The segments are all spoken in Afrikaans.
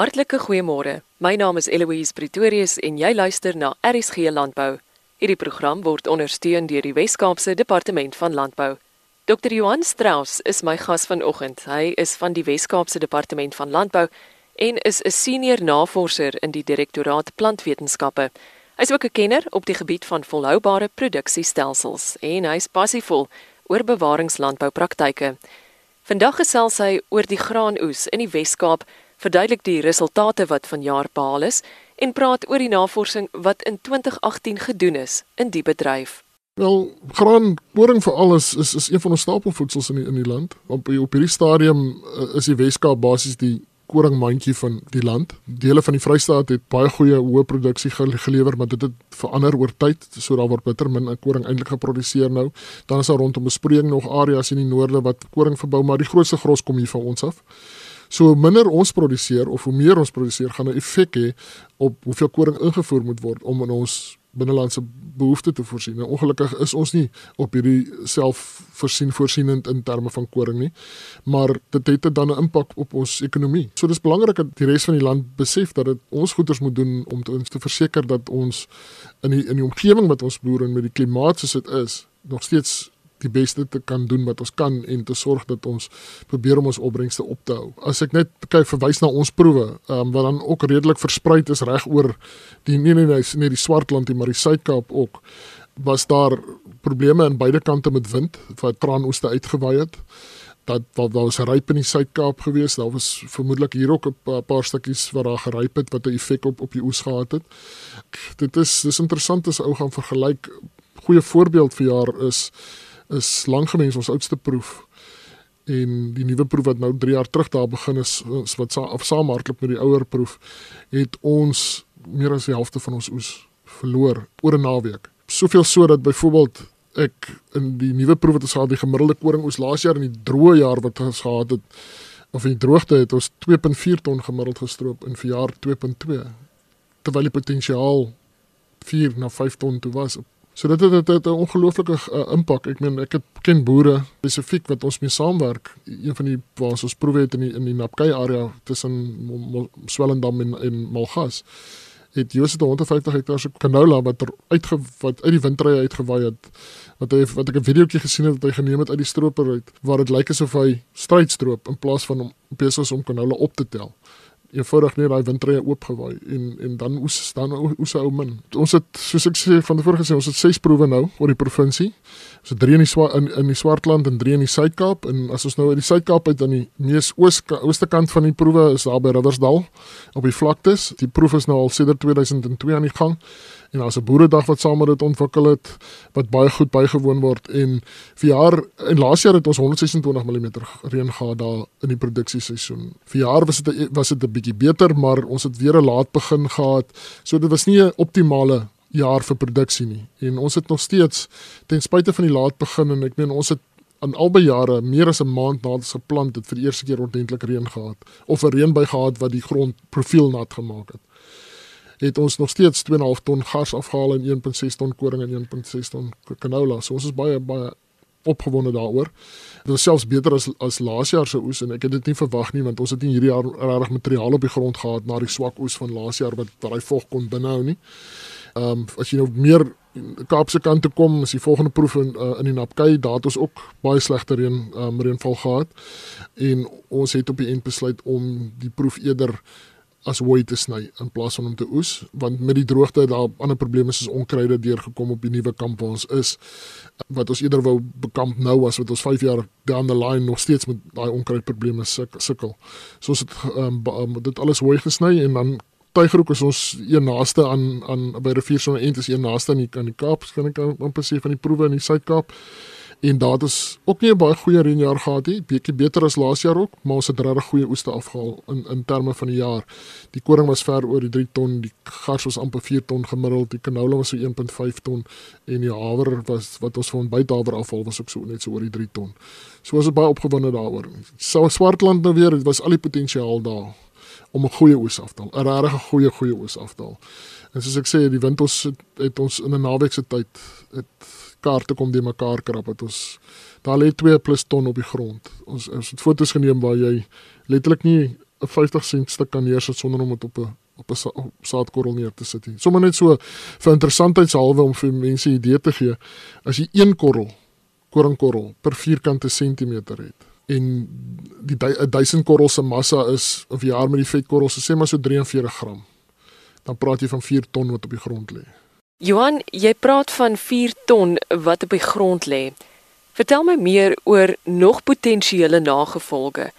Hartlike goeiemôre. My naam is Eloise Pretorius en jy luister na RSG Landbou. Hierdie program word ondersteun deur die Wes-Kaapse Departement van Landbou. Dr. Johan Strauss is my gas vanoggend. Hy is van die Wes-Kaapse Departement van Landbou en is 'n senior navorser in die Direktoraat Plantwetenskappe. Hy's ook 'n kenner op die gebied van volhoubare produksiestelsels en hy's passievol oor bewaringslandboupraktyke. Vandag gesels hy oor die graanoes in die Wes-Kaap verduidelik die resultate wat vanjaar behaal is en praat oor die navorsing wat in 2018 gedoen is in die bedryf. Wel, graan, koring vir alles is is een van ons stapelvoedsels in die, in die land. Op op hierdie stadium uh, is die Weskaap basies die koringmandjie van die land. Dele van die Vrystaat het baie goeie hoë produksie gelewer, maar dit het verander oor tyd. So daar word bitter min koring eintlik geproduseer nou. Dan is daar rondom bespreking nog areas in die noorde wat koring verbou, maar die grootste gros kom hier van ons af. So hoe minder ons produseer of hoe meer ons produseer, gaan 'n effek hê op hoeveel koring ingevoer moet word om in ons binnelandse behoeftes te voorsien. Nou ongelukkig is ons nie op hierdie selfvoorsien voorsienend in terme van koring nie, maar dit het dan 'n impak op ons ekonomie. So dis belangrik dat die res van die land besef dat dit ons goeders moet doen om te, te verseker dat ons in die in die omgewing wat ons boer en met die klimaat soos dit is, nog steeds die beste te kan doen wat ons kan en te sorg dat ons probeer om ons opbrengste op te hou. As ek net kyk verwys na ons proewe, ehm um, wat dan ook redelik versprei is reg oor die nee nee nee, nee die Swartland en maar die Suid-Kaap ook, was daar probleme aan beide kante met wind wat traanooste uitgewaai het. Dat wat daar was ryp in die Suid-Kaap geweest, daar was vermoedelik hier ook 'n paar stukkies wat daar geryp het wat 'n effek op op die oes gehad het. Dit is dis interessant as ou gaan vergelyk. Goeie voorbeeld vir jaar is is langemens ons oudste proef en die nuwe proef wat nou 3 jaar terug daar begin is, is wat sa of saamhardloop met die ouer proef het ons meer as die helfte van ons oes verloor oor 'n naweek. Soveel so dat byvoorbeeld ek in die nuwe proef wat ons gehad die gemiddelde koring oes laas jaar in die droë jaar wat ons gehad het of in die droogte het ons 2.4 ton gemiddeld gestroop in vir jaar 2.2 terwyl die potensiaal 4 na 5 ton toe was op So dit het 'n ongelooflike uh, impak. Ek meen ek het ken boere spesifiek wat ons mee saamwerk. Een van die waar ons proewe het in die in die Napkei area tussen Swellendam en en Malgas. Het Jose te 150 hektaar se canola wat er uitge wat uit die windrye uitgewaai het. Wat hy wat ek 'n videoetjie gesien het wat hy geneem het uit die stroper uit waar dit lyk asof hy strydstrop in plaas van om besig om canola op te tel eenvoudig net daai windrye oopgewaai en en dan oes dan oes ou min. Ons het soos ek sê van tevore gesê ons het 6 proewe nou oor die provinsie. So 3 in die Swa in, in die Swartland en 3 in die Suid-Kaap en as ons nou uit die Suid-Kaap uit aan die mees oos ooste kant van die proewe is daar by Riversdal op die vlaktes. Die proef is nou al sedert 2002 aan die gang en daar's 'n boeredag wat saam met dit ontwikkel het wat baie goed bygewoon word en vir jaar en laas jaar het ons 126 mm reën gehad daar in die produksieseisoen. Vir jaar was dit was dit 'n bietjie beter, maar ons het weer 'n laat begin gehad. So dit was nie 'n optimale jaar vir produksie nie. En ons het nog steeds ten spyte van die laat begin en ek meen ons het aan albei jare meer as 'n maand nadat ons geplant het vir die eerste keer ordentlik reën gehad of 'n reën by gehad wat die grond profiel nat gemaak het het ons nog steeds 2.5 ton gas afgehaal en 1.6 ton koring en 1.6 ton canola. So ons is baie baie opgewonde daaroor. Dit was selfs beter as as laas jaar se oes en ek het dit nie verwag nie want ons het nie hierdie jaar regtig materiaal op die grond gehad na die swak oes van laas jaar wat daai vog kon binhou nie. Ehm um, as jy nou meer Kaapse kant toe kom, is die volgende proef in uh, in die Napkei, daar het ons ook baie slegte reën um, reënval gehad en ons het op die end besluit om die proef eerder as hooi te sny in plaas van om te oes want met die droogte daar ander probleme soos onkruide deurgekom op die nuwe kamp waar ons is wat ons eerder wou bekamp nou as wat ons 5 jaar down the line nog steeds met daai onkruid probleme sukkel. So ons het um, dit alles hooi gesny en dan Tuigroek is ons een naaste aan aan by rivier so 'n end is een naaste aan die aan die Kaap, kan ek amper sê van die proewe in die Suid-Kaap en daar het ook nie 'n baie goeie reënjaar gehad nie, bietjie beter as laas jaar ook, maar ons het regtig goeie oeste afgehaal in in terme van die jaar. Die koring was ver oor die 3 ton, die gars was amper 4 ton gemiddeld, die canola was so 1.5 ton en die haver was wat ons van bythaver afval was ook so net so oor die 3 ton. So was dit baie opgewonde daaroor. Sou Swartland nou weer, dit was al die potensiaal daar om 'n goeie oes af te haal, 'n regtig goeie goeie oes af te haal. En soos ek sê, die wind ons het, het ons in 'n naweek se tyd het kaarte kom die mekaar krap het ons daar lê 2 plus ton op die grond. Ons ons het foto's geneem waar jy letterlik nie 'n 50 sent stuk kan neersit sonder om dit op 'n op 'n saadkorrel neer te sit nie. Sommige net so vir interessantheidshalwe om vir mense 'n idee te gee, as jy een korrel koringkorrel per vierkante sentimeter het en die 1000 korrel se massa is of jaar met die vetkorrel se sê maar so 43 gram. Dan praat jy van 4 ton wat op die grond lê. Johan, jy praat van 4 ton wat op die grond lê. Vertel my meer oor nog potensiële nagevolge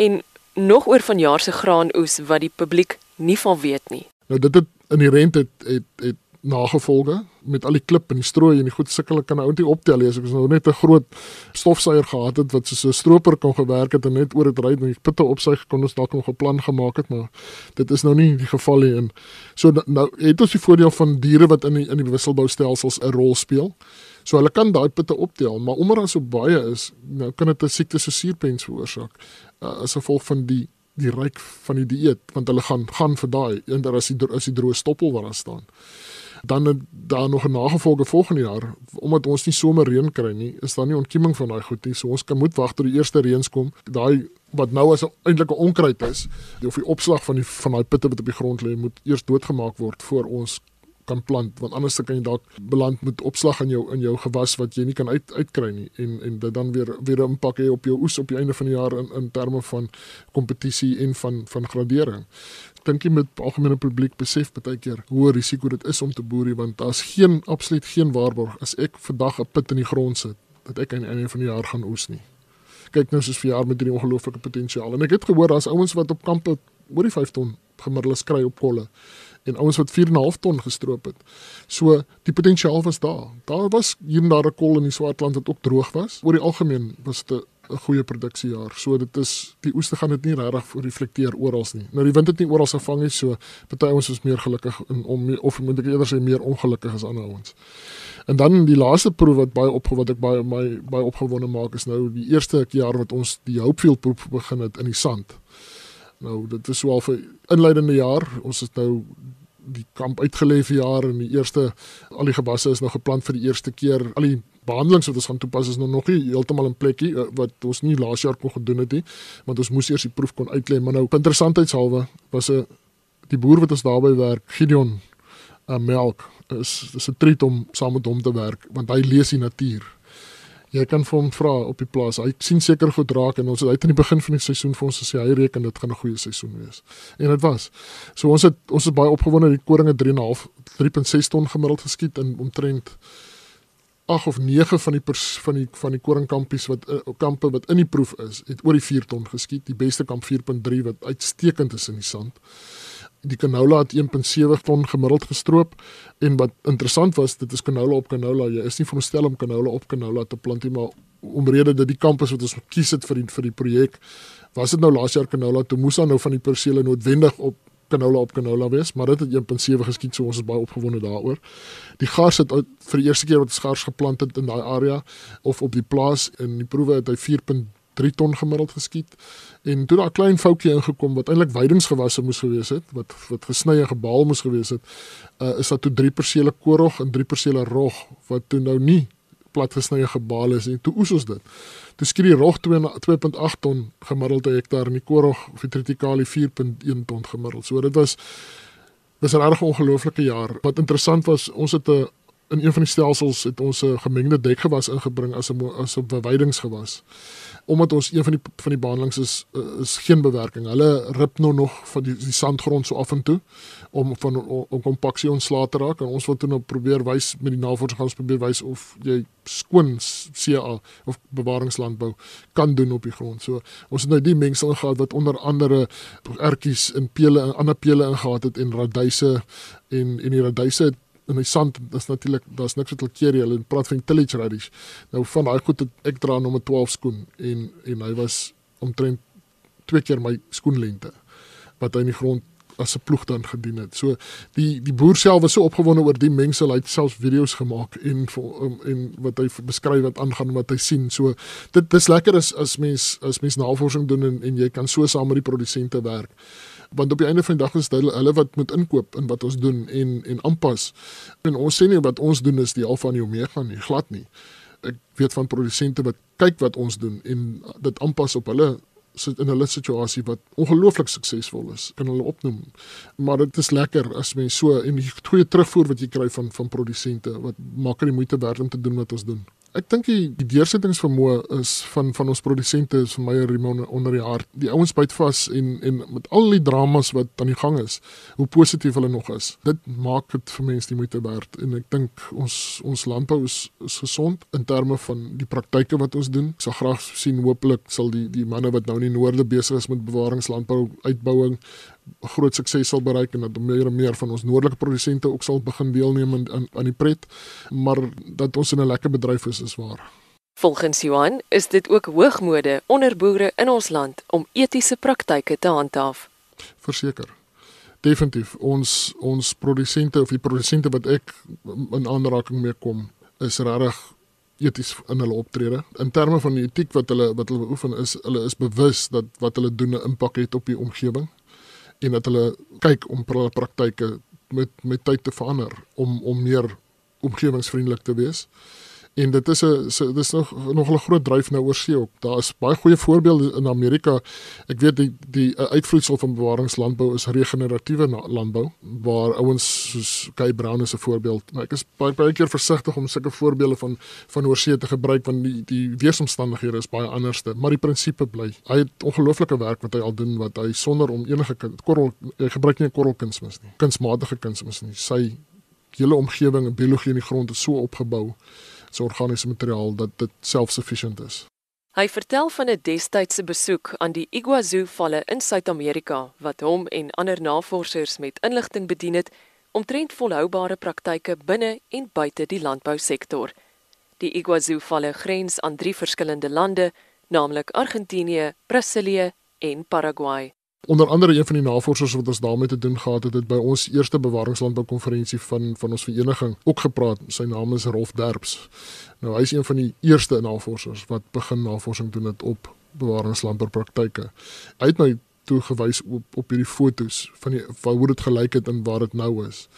en nog oor vanjaar se graanoes wat die publiek nie van weet nie. Nou dit het in die rente het, het het nagevolge met al die klip en die strooi en die goed sukkel kan ou net optel as ek nou net 'n groot stofsuier gehad het wat so 'n stroper kon gewerk het en net oor dit ry en die pitte opsuig kon ons dalk nog 'n plan gemaak het maar dit is nou nie die geval nie en so nou het ons die voordeel van diere wat in die in die wisselboustelsels 'n rol speel. So hulle kan daai pitte optel, maar omdat daar so baie is, nou kan dit 'n siekte so suurpens veroorsaak uh, as gevolg van die die ryk van die dieet want hulle gaan gaan vir daai en daar is die is die droë stoppel wat daar staan. Dan daar nog 'n nagevolge volgende jaar omdat ons nie somer reën kry nie, is daar nie ontkieming van daai goed nie. So ons kan moet wag tot die eerste reëns kom. Daai wat nou as 'n onkruid is, of die opslag van die van daai pitte wat op die grond lê, moet eers doodgemaak word voor ons kan plant want anders kan jy dalk beland met opslag in jou in jou gewas wat jy nie kan uit uitkry nie en en dit dan weer weer 'n impak hê op jou oes op die einde van die jaar in in terme van kompetisie en van van gradering. Dink jy met algemene publiek besef baie keer hoe risiko dit is om te boer want daar's geen absoluut geen waarborg as ek vandag 'n put in die grond sit dat ek aan die einde van die jaar gaan oes nie. Kyk nou soos vir jaar met hierdie ongelooflike potensiaal en ek het gehoor daar's ouens wat op kampe oor die 5 ton gemiddeld kry op kolle en ouens wat 4.5 ton gestroop het. So die potensiaal was daar. Daar was hier en daar 'n kol in die Swartland wat ook droog was. Oor die algemeen was dit 'n goeie produksiejaar. So dit is die oeste gaan dit nie regtig reflekteer oral nie. Nou die wind het nie oral gevang nie, so party ouens is meer gelukkig in om of moet ek eerder sê meer ongelukkig as ander ouens. En dan die laaste proef wat baie op wat ek baie my baie opgewonde maak is nou die eerste jaar wat ons die Hopefield proef begin het in die sand. Nou dit is so al vir inleidende jaar. Ons het nou die kamp uitgelê vir jaar en die eerste al die gewasse is nou geplant vir die eerste keer. Al die behandelings wat ons gaan toepas is nou nog nie heeltemal in plekkie eh, wat ons nie laas jaar kon gedoen het nie, want ons moes eers die proef kon uitlê, maar nou interessantheidshalwe was 'n die boer wat ons daarby werk, Gideon uh, Melk is dis 'n treat om saam met hom te werk want hy lees die natuur jy kan vir hom vra op die plaas. Hy sien seker goed raak en ons het uit in die begin van die seisoen vir ons gesê hy reken dit gaan 'n goeie seisoen wees. En dit was. So ons het ons is baie opgewonde die koringe 3.5 3.6 ton gemiddeld geskiet in omtrent 8 of 9 van die pers, van die van die koringkampies wat uh, kampe wat in die proef is, het oor die 4 ton geskiet. Die beste kamp 4.3 wat uitstekend is in die sand. Die canola het 1.7 ton gemiddeld gestroop en wat interessant was dit is canola op canola. Jy is nie veronderstel om canola op canola te plant nie maar omrede dat die kampus wat ons gekies het vir die vir die projek was dit nou laas jaar canola toe? Moes dan nou van die persele noodwendig op canola op canola wees maar dit het 1.7 geskiet so ons is baie opgewonde daaroor. Die gars het vir die eerste keer wat gars geplant het in daai area of op die plaas in die proewe het hy 3 ton gemiddeld geskiet. En toe daar 'n klein foutjie ingekom wat eintlik weidingsgewasse moes gewees het wat wat gesny en gebaal moes gewees het uh, is dat toe 3 persele korog en 3 persele rog wat toe nou nie plat gesny en gebaal is en toe oes ons dit. Toe skiet die rog 2.8 ton gemiddeld per hektaar en die korog of die triticale 4.1 ton gemiddeld. So dit was was 'n reg ongelooflike jaar. Wat interessant was, ons het 'n in een van die stelsels het ons 'n gemengde dekgewas ingebring as 'n as 'n beweidingsgewas omdat ons een van die van die behandelings is is geen bewerking. Hulle rip nou nog van die die sandgrond so af en toe om van om kompaksie ontslae te raak en ons wil toe nou probeer wys met die navorsing gaan ons probeer wys of jy skoon CA of bewaringslandbou kan doen op die grond. So ons het nou die mengsel gehad wat onder andere ertjies en pele en ander pele ingehaat het en raduise en en die raduise in die sand dis natuurlik daar's niks wat hulle keer hulle praat van tillage radish nou van daai goed het ek dra nommer 12 skoen en en hy was omtrent twee keer my skoenlengte wat hy in die grond as 'n ploeg dan gedien het. So die die boer self was so opgewonde oor die mengsel, hy het selfs video's gemaak en um, en wat hy beskryf wat aangaan wat hy sien. So dit dis lekker as as mens as mens navorsing doen en en jy kan so saam met die produsente werk want op die einde van die dag is dit hulle, wat moet inkoop in wat ons doen en en aanpas. En ons sê nie wat ons doen is die alfa en die omega nie, glad nie. Ek weet van produsente wat kyk wat ons doen en dit aanpas op hulle sit in hulle situasie wat ongelooflik suksesvol is, kan hulle opnoem. Maar dit is lekker as mens so en die goeie terugvoer wat jy kry van van produsente wat maak dit moeite werd om te doen wat ons doen. Ek dink die, die deursettingsvermoë is van van ons produsente is vir my 'n riem onder die hart. Die ouens byt vas en en met al die dramas wat aan die gang is, hoe positief hulle nog is. Dit maak dit vir mense die moeite werd en ek dink ons ons landbou is, is gesond in terme van die praktyke wat ons doen. Ek sal graag sien hopelik sal die die manne wat nou in die noorde besig is met bewaringslandbou uitbouing groot sukses sal bereik en dat meer en meer van ons noordelike produsente ook sal begin deelneem aan aan, aan die pret, maar dat ons in 'n lekker bedryf is is waar. Volgens Johan is dit ook hoogmode onder boere in ons land om etiese praktyke te handhaaf. Verseker. Definitief ons ons produsente of die produsente wat ek in aanraking mee kom is regtig eties in hulle optrede. In terme van die etiek wat hulle wat hulle oefen is hulle is bewus dat wat hulle doen 'n impak het op die omgewing en dat hulle kyk om hulle praktyke met met tyd te verander om om meer omgewingsvriendelik te wees en dit is 'n dis nog nog 'n groot dryf nou oor see ook. Daar is baie goeie voorbeelde in Amerika. Ek weet die die uitvloeisel van bewaringslandbou is regeneratiewe landbou waar ouens soos Kay Brown is 'n voorbeeld. Maar ek is baie baie keer versigtig om sulke voorbeelde van van oor see te gebruik want die die weeromstandighede is baie anderste, maar die prinsipie bly. Hy het ongelooflike werk wat hy al doen wat hy sonder om enige korrel gebruik nie korrelkunsmis nie. Kunsmatige kunsmis nie. Sy hele omgewing en biologie in die grond is so opgebou se organiese materiaal dat dit self-sufficient is. Hy vertel van 'n destydse besoek aan die Iguazu-valle in Suid-Amerika wat hom en ander navorsers met inligting bedien het omtrent volhoubare praktyke binne en buite die landbousektor. Die Iguazu-valle grens aan drie verskillende lande, naamlik Argentinië, Brasilië en Paraguay. Onder andere een van die navorsers wat ons daarmee te doen gehad het, het by ons eerste bewaringslandbou konferensie van van ons vereniging ook gepraat. Sy naam is Rolf Derbs. Nou hy is een van die eerste navorsers wat begin navorsing doen het op bewaringslandbou praktyke. Hy het my toe gewys op op hierdie fotos van die hoe dit gelyk het en waar dit nou is.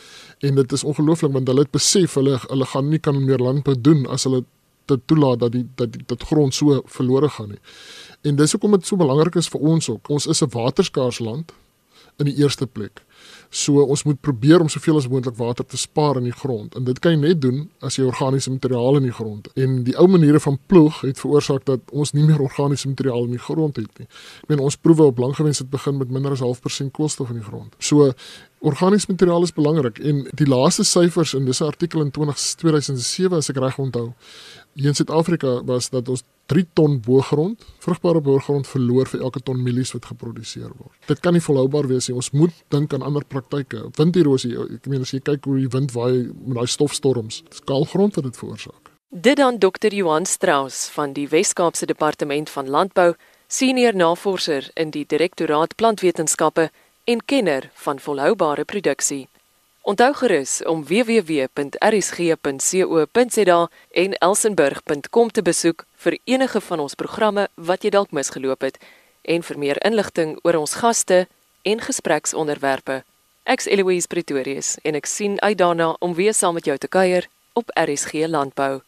En dit is ongelooflik want hulle het besef hulle hulle gaan nie kan meer landbou doen as hulle dit toelaat dat die dat dat grond so verlore gaan nie. En dis hoekom dit so belangrik is vir ons ook. Ons is 'n waterskaars land in die eerste plek. So ons moet probeer om soveel as moontlik water te spaar in die grond. En dit kan jy net doen as jy organiese materiaal in die grond het. En die ou maniere van ploeg het veroorsaak dat ons nie meer organiese materiaal in die grond het nie. Ek meen ons proewe op langgewens het begin met minder as 0.5% koolstof in die grond. So organiese materiaal is belangrik en die laaste syfers in dis artikel in 20, 2007 as ek reg onthou hier in Suid-Afrika was dat ons 3 ton boergrond, vrugbare boergrond verloor vir elke ton mielies wat geproduseer word. Dit kan nie volhoubaar wees nie. Ons moet dink aan ander praktyke. Winderosie, ek meen as jy kyk hoe die wind waai met daai stofstorms, dis kaalgrond wat dit veroorsaak. Dit dan Dr. Johan Strauss van die Wes-Kaapse Departement van Landbou, senior navorser in die Direktoraat Plantwetenskappe en kenner van volhoubare produksie. Onthou gerus om www.rsg.co.za en elsenburg.com te besoek vir enige van ons programme wat jy dalk misgeloop het en vir meer inligting oor ons gaste en gespreksonderwerpe. Ek's Eloise Pretorius en ek sien uit daarna om weer saam met jou te kuier op RSG Landbou.